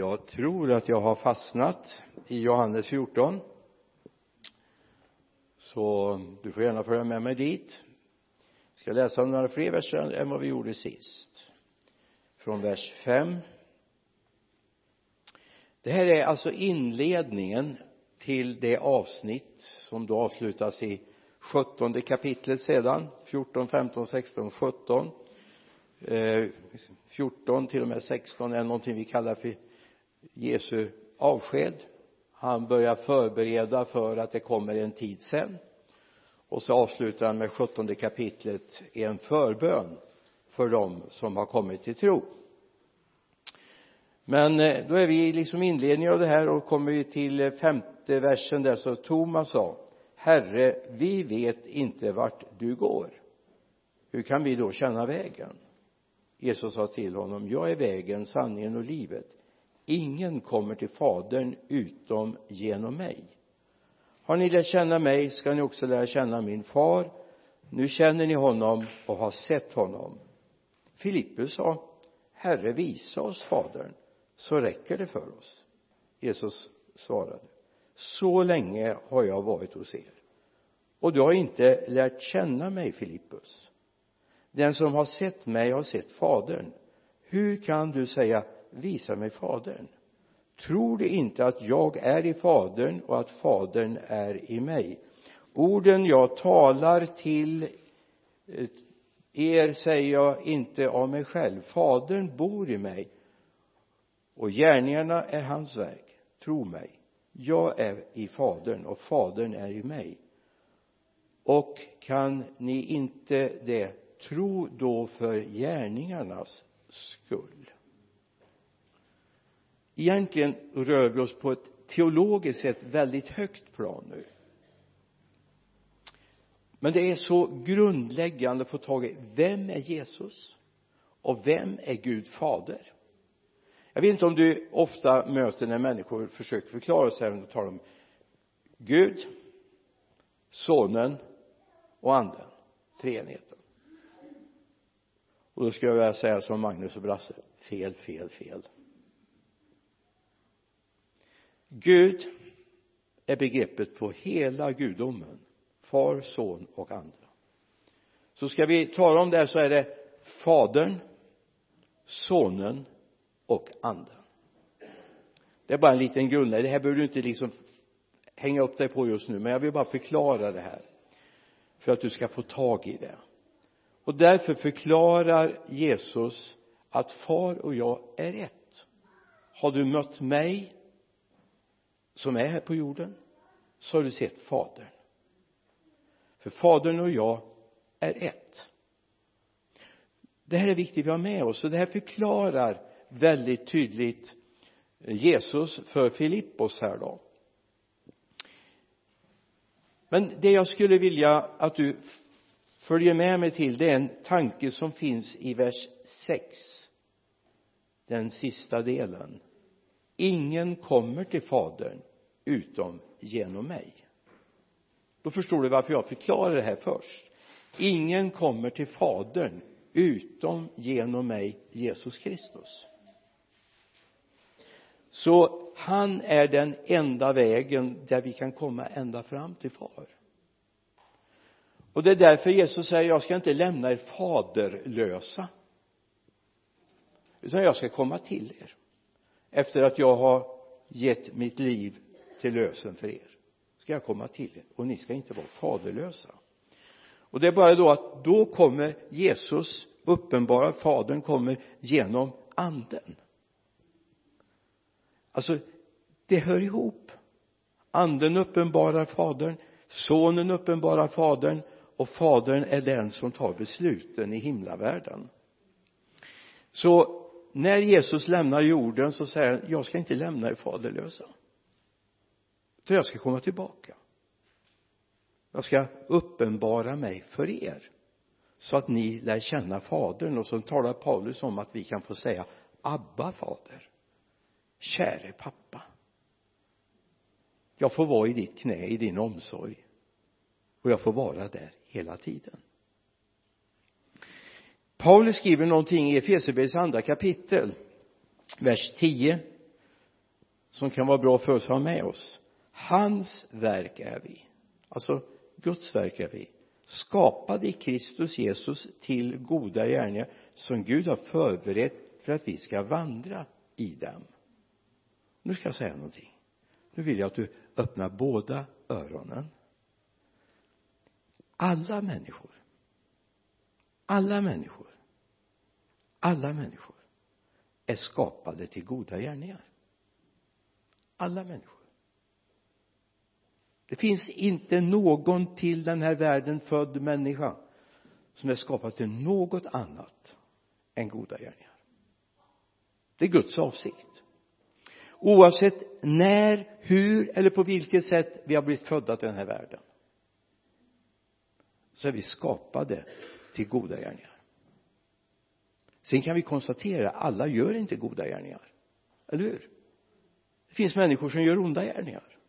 jag tror att jag har fastnat i Johannes 14 så du får gärna följa med mig dit. Jag ska läsa några fler verser än vad vi gjorde sist. Från vers 5 det här är alltså inledningen till det avsnitt som då avslutas i sjuttonde kapitlet sedan. 14, 15, 16, 17 14 till och med 16 är någonting vi kallar för Jesu avsked. Han börjar förbereda för att det kommer en tid sen. Och så avslutar han med sjuttonde kapitlet en förbön för dem som har kommit till tro. Men eh, då är vi liksom inledningen av det här och kommer vi till eh, femte versen där så Thomas sa Herre vi vet inte vart du går. Hur kan vi då känna vägen? Jesus sa till honom jag är vägen, sanningen och livet ingen kommer till fadern utom genom mig. Har ni lärt känna mig ska ni också lära känna min far. Nu känner ni honom och har sett honom. Filippus sa Herre visa oss fadern så räcker det för oss. Jesus svarade så länge har jag varit hos er och du har inte lärt känna mig Filippus. Den som har sett mig har sett fadern. Hur kan du säga visa mig fadern. Tror du inte att jag är i fadern och att fadern är i mig? Orden jag talar till eh, er säger jag inte av mig själv. Fadern bor i mig och gärningarna är hans verk. Tro mig jag är i fadern och fadern är i mig. Och kan ni inte det tro då för gärningarnas skull egentligen rör vi oss på ett teologiskt sett väldigt högt plan nu. Men det är så grundläggande att få tag i vem är Jesus och vem är Gud fader? Jag vet inte om du ofta möter när människor försöker förklara sig och talar om Gud sonen och anden treenigheten. Och då skulle jag vilja säga som Magnus och Brasse fel, fel, fel. Gud är begreppet på hela gudomen far, son och ande så ska vi tala om det här så är det fadern sonen och anden. Det är bara en liten grundläggande det här behöver du inte liksom hänga upp dig på just nu men jag vill bara förklara det här för att du ska få tag i det. Och därför förklarar Jesus att far och jag är ett. Har du mött mig? Som är här på jorden så har du sett fadern. För fadern och jag är ett. Det här är viktigt att ha med oss och det här förklarar väldigt tydligt Jesus för Filippos här då. Men det jag skulle vilja att du följer med mig till det är en tanke som finns i vers 6 den sista delen. Ingen kommer till fadern utom genom mig. Då förstår du varför jag förklarar det här först. Ingen kommer till fadern utom genom mig Jesus Kristus. Så han är den enda vägen där vi kan komma ända fram till far. Och det är därför Jesus säger jag ska inte lämna er faderlösa utan jag ska komma till er efter att jag har gett mitt liv till lösen för er. Ska jag komma till er? Och ni ska inte vara faderlösa. Och det är bara då att då kommer Jesus uppenbara fadern kommer genom anden. Alltså det hör ihop. Anden uppenbarar fadern sonen uppenbarar fadern och fadern är den som tar besluten i himlavärlden. Så när Jesus lämnar jorden så säger han jag ska inte lämna er faderlösa för jag ska komma tillbaka. Jag ska uppenbara mig för er så att ni lär känna fadern. Och så talar Paulus om att vi kan få säga Abba fader. Käre pappa. Jag får vara i ditt knä i din omsorg. Och jag får vara där hela tiden. Paulus skriver någonting i Efesierbrevets andra kapitel vers 10 som kan vara bra för oss att ha med oss hans verk är vi. Alltså Guds verk är vi. Skapade i Kristus Jesus till goda gärningar som Gud har förberett för att vi ska vandra i dem. Nu ska jag säga någonting. Nu vill jag att du öppnar båda öronen. Alla människor alla människor alla människor är skapade till goda gärningar. Alla människor det finns inte någon till den här världen född människa som är skapad till något annat än goda gärningar. Det är Guds avsikt. Oavsett när, hur eller på vilket sätt vi har blivit födda till den här världen så är vi skapade till goda gärningar. Sen kan vi konstatera alla gör inte goda gärningar. Eller hur? Det finns människor som gör onda gärningar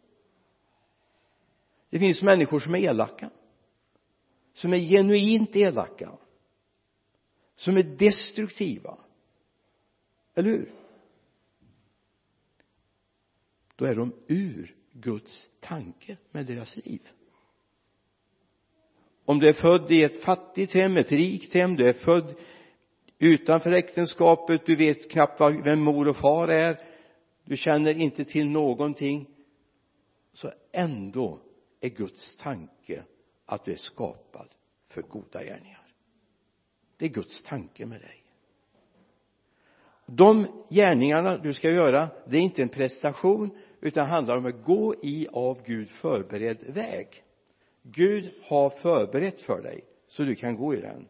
det finns människor som är elaka. Som är genuint elaka. Som är destruktiva. Eller hur? Då är de ur Guds tanke med deras liv. Om du är född i ett fattigt hem, ett rikt hem, du är född utanför äktenskapet, du vet knappt vem mor och far är du känner inte till någonting så ändå är Guds tanke att du är skapad för goda gärningar. Det är Guds tanke med dig. De gärningarna du ska göra det är inte en prestation utan handlar om att gå i av Gud förberedd väg. Gud har förberett för dig så du kan gå i den.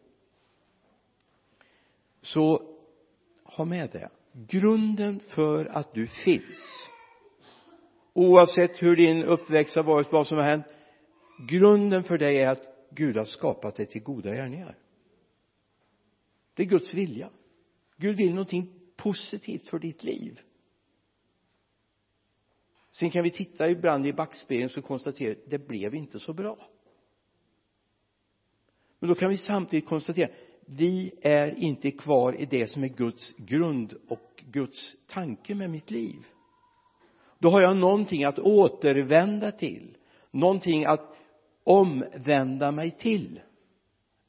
Så ha med det. Grunden för att du finns oavsett hur din uppväxt har varit, vad som har hänt grunden för dig är att Gud har skapat dig till goda gärningar. Det är Guds vilja. Gud vill någonting positivt för ditt liv. Sen kan vi titta ibland i backspegeln och konstatera det blev inte så bra. Men då kan vi samtidigt konstatera vi är inte kvar i det som är Guds grund och Guds tanke med mitt liv då har jag någonting att återvända till. Någonting att omvända mig till.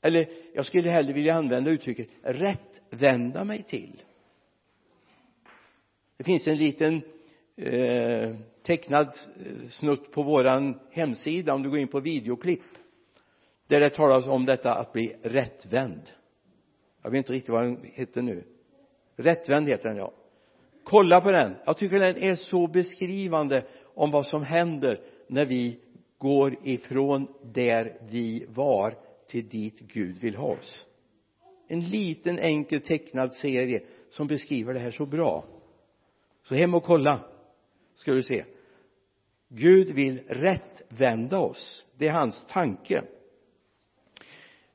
Eller jag skulle hellre vilja använda uttrycket rättvända mig till. Det finns en liten eh, tecknad eh, snutt på våran hemsida om du går in på videoklipp. Där det talas om detta att bli rättvänd. Jag vet inte riktigt vad den heter nu. Rättvänd heter den ja kolla på den. Jag tycker den är så beskrivande om vad som händer när vi går ifrån där vi var till dit Gud vill ha oss. En liten enkel tecknad serie som beskriver det här så bra. Så hem och kolla ska du se. Gud vill rättvända oss. Det är hans tanke.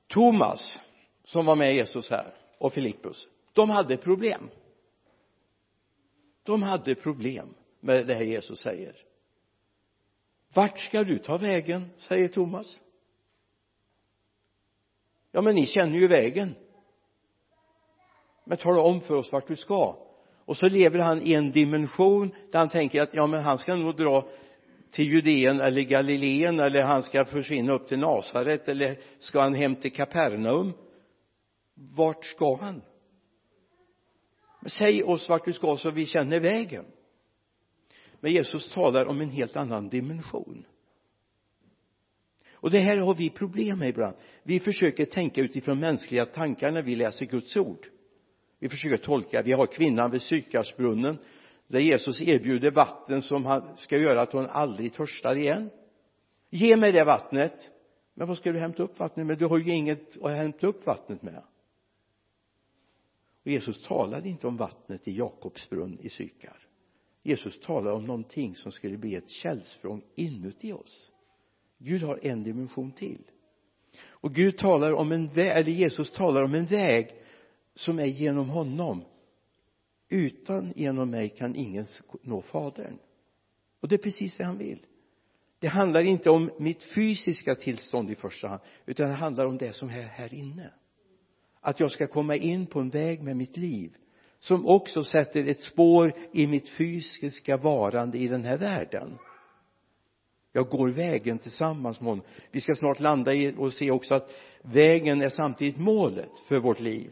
Thomas som var med Jesus här och Filippus de hade problem de hade problem med det här Jesus säger. Vart ska du ta vägen? Säger Thomas. Ja men ni känner ju vägen. Men tala om för oss vart du ska? Och så lever han i en dimension där han tänker att ja men han ska nog dra till Judeen eller Galileen eller han ska försvinna upp till Nasaret eller ska han hem till Kapernaum? Vart ska han? Säg oss vart du ska så vi känner vägen. Men Jesus talar om en helt annan dimension. Och det här har vi problem med ibland. Vi försöker tänka utifrån mänskliga tankar när vi läser Guds ord. Vi försöker tolka. Vi har kvinnan vid Sykarsbrunnen där Jesus erbjuder vatten som ska göra att hon aldrig törstar igen. Ge mig det vattnet. Men vad ska du hämta upp vattnet med? Du har ju inget att hämta upp vattnet med och Jesus talade inte om vattnet i Jakobs brunn i Sykar. Jesus talade om någonting som skulle bli ett källsprång inuti oss. Gud har en dimension till. Och Gud talar om en väg, eller Jesus talar om en väg som är genom honom. Utan genom mig kan ingen nå fadern. Och det är precis det han vill. Det handlar inte om mitt fysiska tillstånd i första hand utan det handlar om det som är här inne att jag ska komma in på en väg med mitt liv som också sätter ett spår i mitt fysiska varande i den här världen. Jag går vägen tillsammans med honom. Vi ska snart landa i och se också att vägen är samtidigt målet för vårt liv.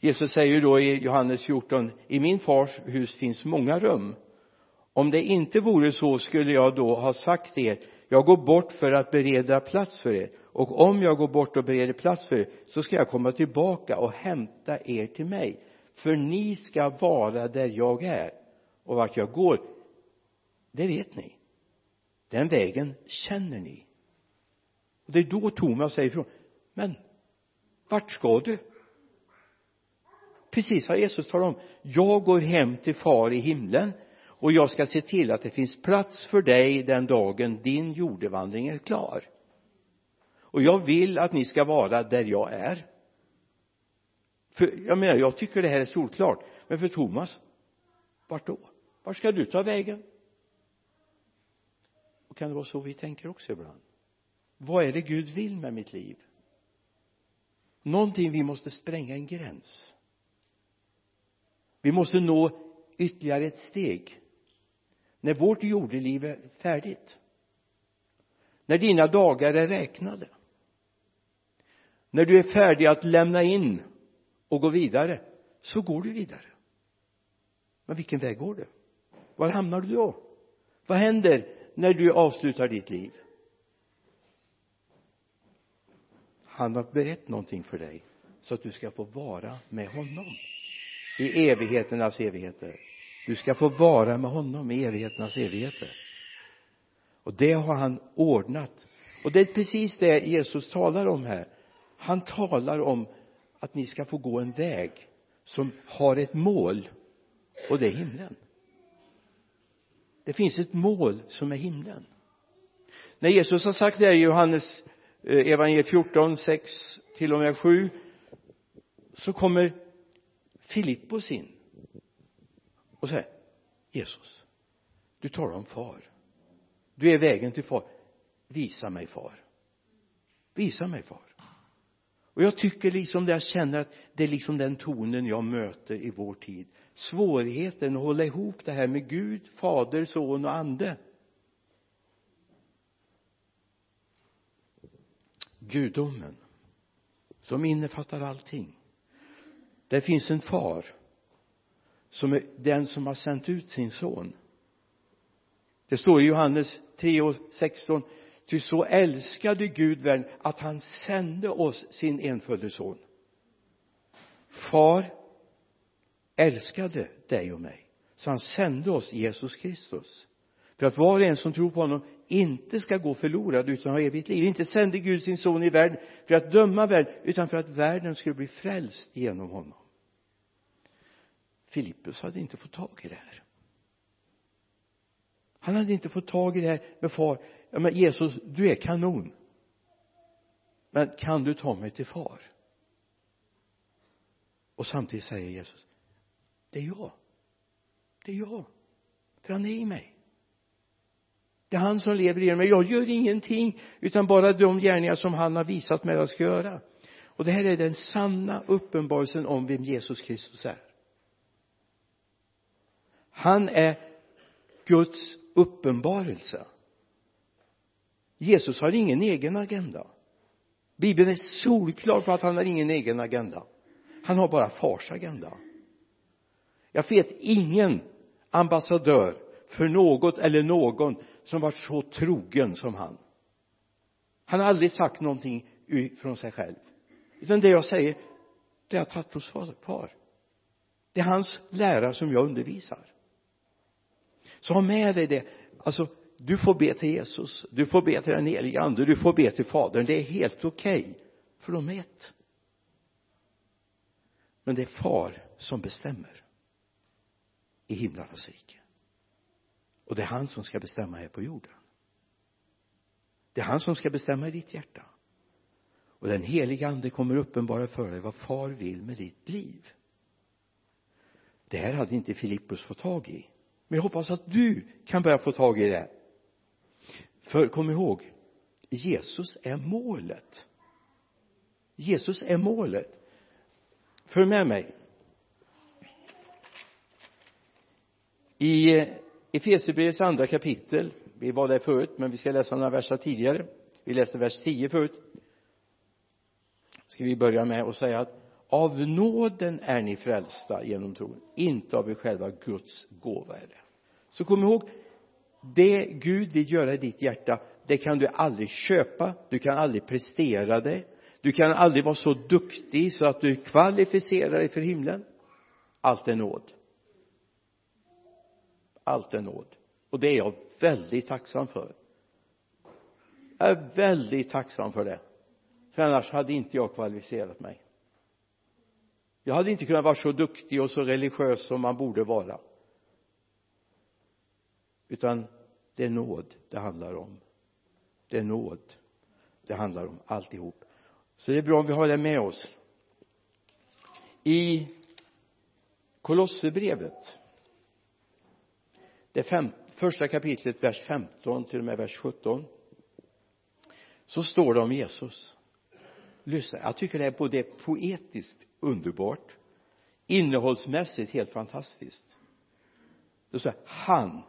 Jesus säger då i Johannes 14 i min fars hus finns många rum. Om det inte vore så skulle jag då ha sagt er jag går bort för att bereda plats för er och om jag går bort och bereder plats för er så ska jag komma tillbaka och hämta er till mig. För ni ska vara där jag är. Och vart jag går det vet ni. Den vägen känner ni. Och det är då Thomas säger ifrån men vart ska du? Precis vad Jesus talar om. Jag går hem till far i himlen och jag ska se till att det finns plats för dig den dagen din jordevandring är klar och jag vill att ni ska vara där jag är. För jag menar jag tycker det här är solklart. Men för Thomas vart då? Vart ska du ta vägen? Och kan det vara så vi tänker också ibland? Vad är det Gud vill med mitt liv? Någonting vi måste spränga en gräns. Vi måste nå ytterligare ett steg. När vårt jordeliv är färdigt. När dina dagar är räknade när du är färdig att lämna in och gå vidare så går du vidare. Men vilken väg går du? Var hamnar du då? Vad händer när du avslutar ditt liv? Han har berett någonting för dig så att du ska få vara med honom. I evigheternas evigheter. Du ska få vara med honom i evigheternas evigheter. Och det har han ordnat. Och det är precis det Jesus talar om här han talar om att ni ska få gå en väg som har ett mål och det är himlen. Det finns ett mål som är himlen. När Jesus har sagt det här i Johannes eh, evangeliet 14, 6 till och med 7 så kommer Filippos in och säger Jesus du talar om far. Du är vägen till far. Visa mig far. Visa mig far och jag tycker liksom det jag känner att det är liksom den tonen jag möter i vår tid. Svårigheten att hålla ihop det här med Gud, fader, son och ande. Gudomen som innefattar allting. Det finns en far som är den som har sänt ut sin son. Det står i Johannes 3 och 16 ty så älskade Gud världen att han sände oss sin enfödde son. Far älskade dig och mig så han sände oss Jesus Kristus. För att var och en som tror på honom inte ska gå förlorad utan ha evigt liv. Inte sände Gud sin son i världen för att döma världen utan för att världen skulle bli frälst genom honom. Filippus hade inte fått tag i det här. Han hade inte fått tag i det här med far ja men Jesus du är kanon. Men kan du ta mig till far? Och samtidigt säger Jesus det är jag. Det är jag. För han är i mig. Det är han som lever i mig. Jag gör ingenting utan bara de gärningar som han har visat mig att jag ska göra. Och det här är den sanna uppenbarelsen om vem Jesus Kristus är. Han är Guds uppenbarelse. Jesus har ingen egen agenda. Bibeln är solklar på att han har ingen egen agenda. Han har bara fars agenda. Jag vet ingen ambassadör för något eller någon som varit så trogen som han. Han har aldrig sagt någonting från sig själv. Utan det jag säger det har jag tagit hos far det är hans lära som jag undervisar. Så ha med dig det. Alltså du får be till Jesus du får be till den helige ande du får be till fadern. Det är helt okej okay, för de är ett men det är far som bestämmer i himlarnas rike. Och det är han som ska bestämma här på jorden. Det är han som ska bestämma i ditt hjärta. Och den heliga ande kommer uppenbara för dig vad far vill med ditt liv. Det här hade inte Filippus fått tag i. Men jag hoppas att du kan börja få tag i det för kom ihåg Jesus är målet. Jesus är målet. Följ med mig. I eh, Efesierbrevets andra kapitel vi var där förut men vi ska läsa några verser tidigare. Vi läste vers 10 förut. Ska vi börja med att säga att av nåden är ni frälsta genom tron. Inte av er själva Guds gåva är det. Så kom ihåg det Gud vill göra i ditt hjärta det kan du aldrig köpa du kan aldrig prestera det. Du kan aldrig vara så duktig så att du kvalificerar dig för himlen. Allt är nåd. Allt är nåd. Och det är jag väldigt tacksam för. Jag är väldigt tacksam för det. För annars hade inte jag kvalificerat mig. Jag hade inte kunnat vara så duktig och så religiös som man borde vara utan det är nåd det handlar om. Det är nåd det handlar om alltihop. Så det är bra om vi har det med oss. I Kolosserbrevet det fem, första kapitlet vers 15 till och med vers 17 så står det om Jesus. Lyssna jag tycker det är både poetiskt underbart innehållsmässigt helt fantastiskt. Det står han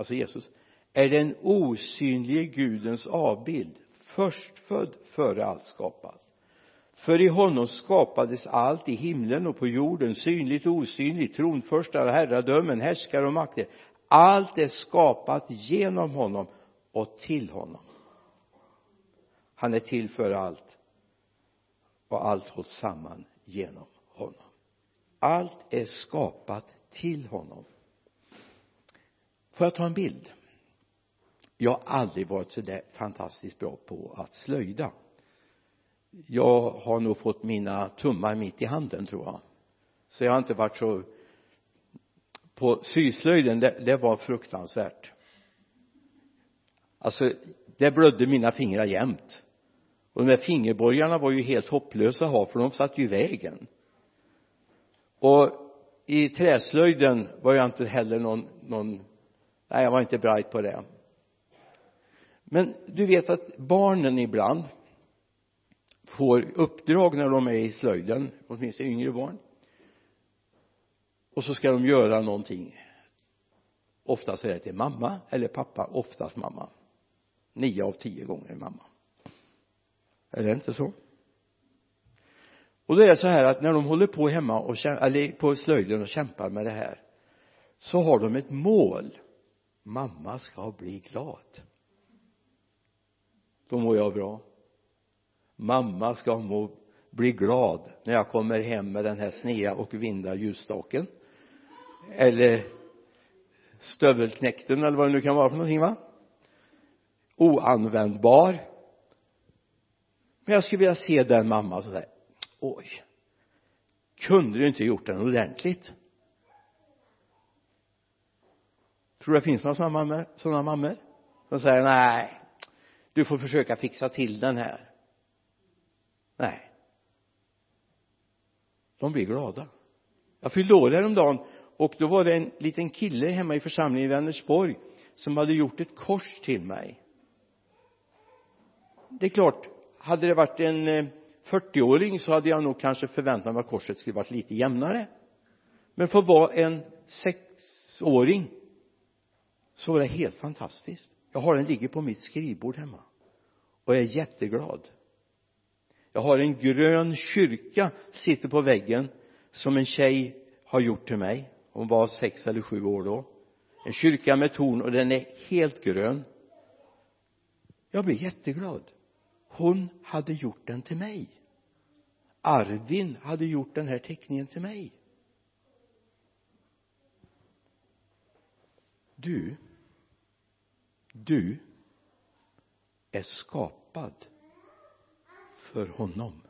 alltså Jesus är den osynlige gudens avbild förstfödd före allt skapat. För i honom skapades allt i himlen och på jorden synligt och osynligt tronförstar och herradömen härskare och makter. Allt är skapat genom honom och till honom. Han är till för allt och allt hålls samman genom honom. Allt är skapat till honom får jag ta en bild? Jag har aldrig varit så där fantastiskt bra på att slöjda. Jag har nog fått mina tummar mitt i handen tror jag. Så jag har inte varit så på syslöjden. Det, det var fruktansvärt. Alltså det blödde mina fingrar jämt. Och de där fingerborgarna var ju helt hopplösa att ha för de satt ju i vägen. Och i träslöjden var jag inte heller någon, någon nej jag var inte bright på det. Men du vet att barnen ibland får uppdrag när de är i slöjden åtminstone yngre barn. Och så ska de göra någonting. Oftast är det till mamma eller pappa oftast mamma. Nio av tio gånger mamma. Är det inte så? Och då är det så här att när de håller på hemma och eller på slöjden och kämpar med det här så har de ett mål mamma ska bli glad. Då mår jag bra. Mamma ska må, bli glad när jag kommer hem med den här snea och vinda ljusstaken. Eller stövelknäkten eller vad det nu kan vara för någonting va? Oanvändbar. Men jag skulle vilja se den mamma som säger oj kunde du inte gjort den ordentligt? Tror du det finns några sådana mammor, sådana mammor? Som säger nej du får försöka fixa till den här. Nej. De blir glada. Jag fyllde år häromdagen och då var det en liten kille hemma i församlingen i Vänersborg som hade gjort ett kors till mig. Det är klart hade det varit en eh, 40-åring så hade jag nog kanske förväntat mig att korset skulle varit lite jämnare. Men för att vara en sexåring så var det helt fantastiskt. Jag har den ligger på mitt skrivbord hemma. Och jag är jätteglad. Jag har en grön kyrka sitter på väggen som en tjej har gjort till mig. Hon var sex eller sju år då. En kyrka med torn och den är helt grön. Jag blir jätteglad. Hon hade gjort den till mig. Arvin hade gjort den här teckningen till mig. Du du är skapad för honom.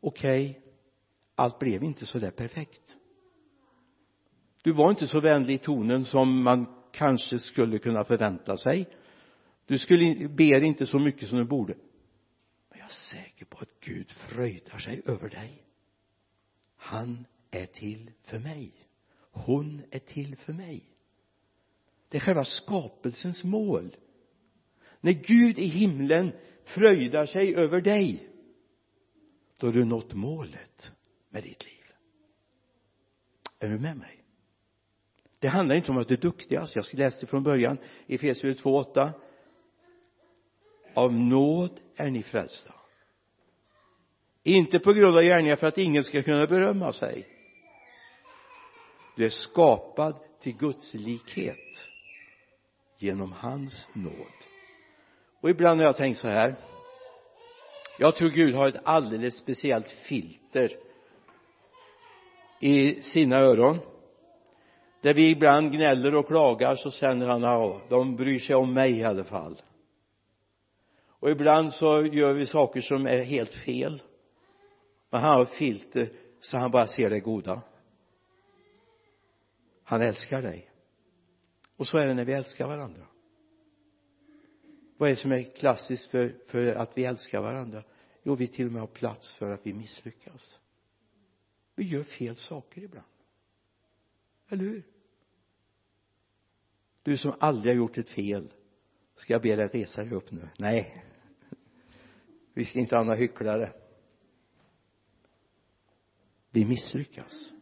Okej okay, allt blev inte så där perfekt. Du var inte så vänlig i tonen som man kanske skulle kunna förvänta sig. Du skulle, ber inte så mycket som du borde. Men jag är säker på att Gud fröjdar sig över dig. Han är till för mig. Hon är till för mig det är själva skapelsens mål. När Gud i himlen fröjdar sig över dig då har du nått målet med ditt liv. Är du med mig? Det handlar inte om att du är duktigast. Jag läste från början i Efesierbrevet 2.8 av nåd är ni frälsta. Inte på grund av gärningar för att ingen ska kunna berömma sig. Du är skapad till Guds likhet genom hans nåd. Och ibland har jag tänkt så här. Jag tror Gud har ett alldeles speciellt filter i sina öron. Där vi ibland gnäller och klagar så känner han ja, de bryr sig om mig i alla fall. Och ibland så gör vi saker som är helt fel. Men han har ett filter så han bara ser det goda. Han älskar dig och så är det när vi älskar varandra. Vad är det som är klassiskt för, för att vi älskar varandra? Jo vi till och med har plats för att vi misslyckas. Vi gör fel saker ibland. Eller hur? Du som aldrig har gjort ett fel ska jag be dig resa dig upp nu? Nej. Vi ska inte ha några hycklare. Vi misslyckas.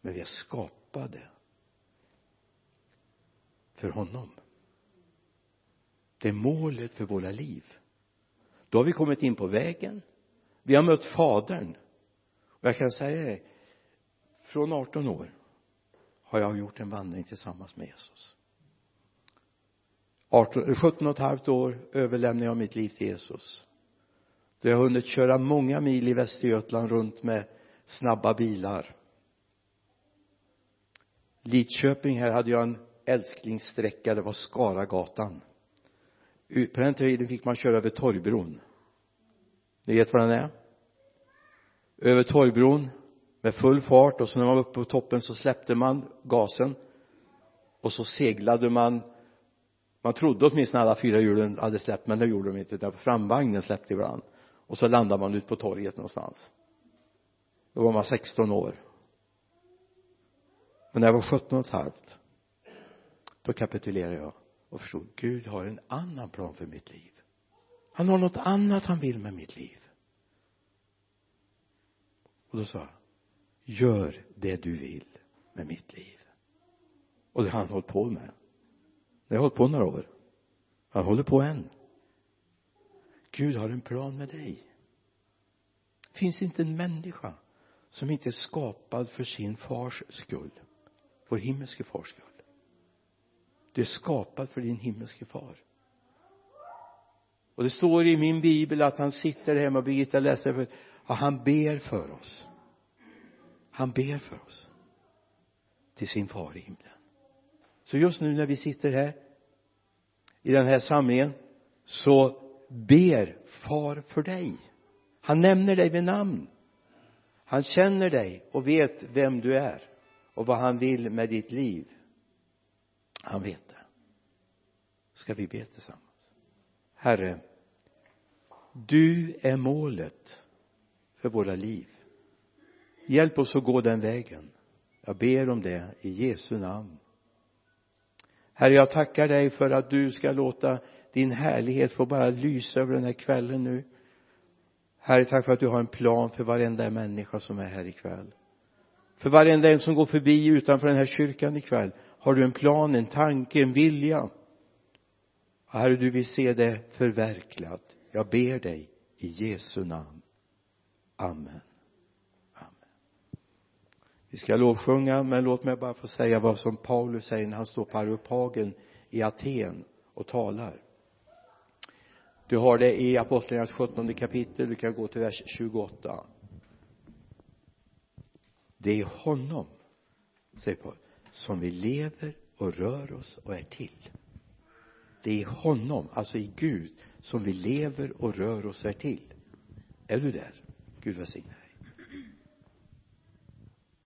Men vi är skapade för honom. Det är målet för våra liv. Då har vi kommit in på vägen. Vi har mött fadern. Och jag kan säga det från 18 år har jag gjort en vandring tillsammans med Jesus. 18, 17 och ett halvt år överlämnade jag mitt liv till Jesus. Då jag hunnit köra många mil i Västergötland runt med snabba bilar. Lidköping här hade jag en älsklingssträcka det var Skaragatan. På den tiden fick man köra över Torgbron. Ni vet vad den är? Över Torgbron med full fart och så när man var uppe på toppen så släppte man gasen och så seglade man. Man trodde åtminstone alla fyra hjulen hade släppt men det gjorde de inte utan framvagnen släppte ibland. Och så landade man ut på torget någonstans. Då var man 16 år. Men när jag var 17 och ett halvt då kapitulerade jag och förstod Gud har en annan plan för mitt liv. Han har något annat han vill med mitt liv. Och då sa jag gör det du vill med mitt liv. Och det har han hållit på med. Det har hållit på några år. Han håller på än. Gud har en plan med dig. Det finns inte en människa som inte är skapad för sin fars skull vår himmelske fars skull? Du är skapad för din himmelske far. Och det står i min bibel att han sitter hemma och Birgitta läser för ja, han ber för oss. Han ber för oss. Till sin far i himlen. Så just nu när vi sitter här i den här samlingen så ber far för dig. Han nämner dig vid namn. Han känner dig och vet vem du är och vad han vill med ditt liv. Han vet ska vi be tillsammans. Herre du är målet för våra liv. Hjälp oss att gå den vägen. Jag ber om det i Jesu namn. Herre jag tackar dig för att du ska låta din härlighet få bara lysa över den här kvällen nu. Herre tack för att du har en plan för varenda människa som är här ikväll. För varenda en som går förbi utanför den här kyrkan ikväll har du en plan, en tanke, en vilja? Herre du vill se det förverkligat. Jag ber dig i Jesu namn. Amen. Vi ska lovsjunga men låt mig bara få säga vad som Paulus säger när han står på Areopagen i Aten och talar. Du har det i Apostlagärningarnas 17 kapitel. Du kan gå till vers 28 det är honom säger Paulus, som vi lever och rör oss och är till det är i honom, alltså i Gud som vi lever och rör oss här till är du där? Gud välsigne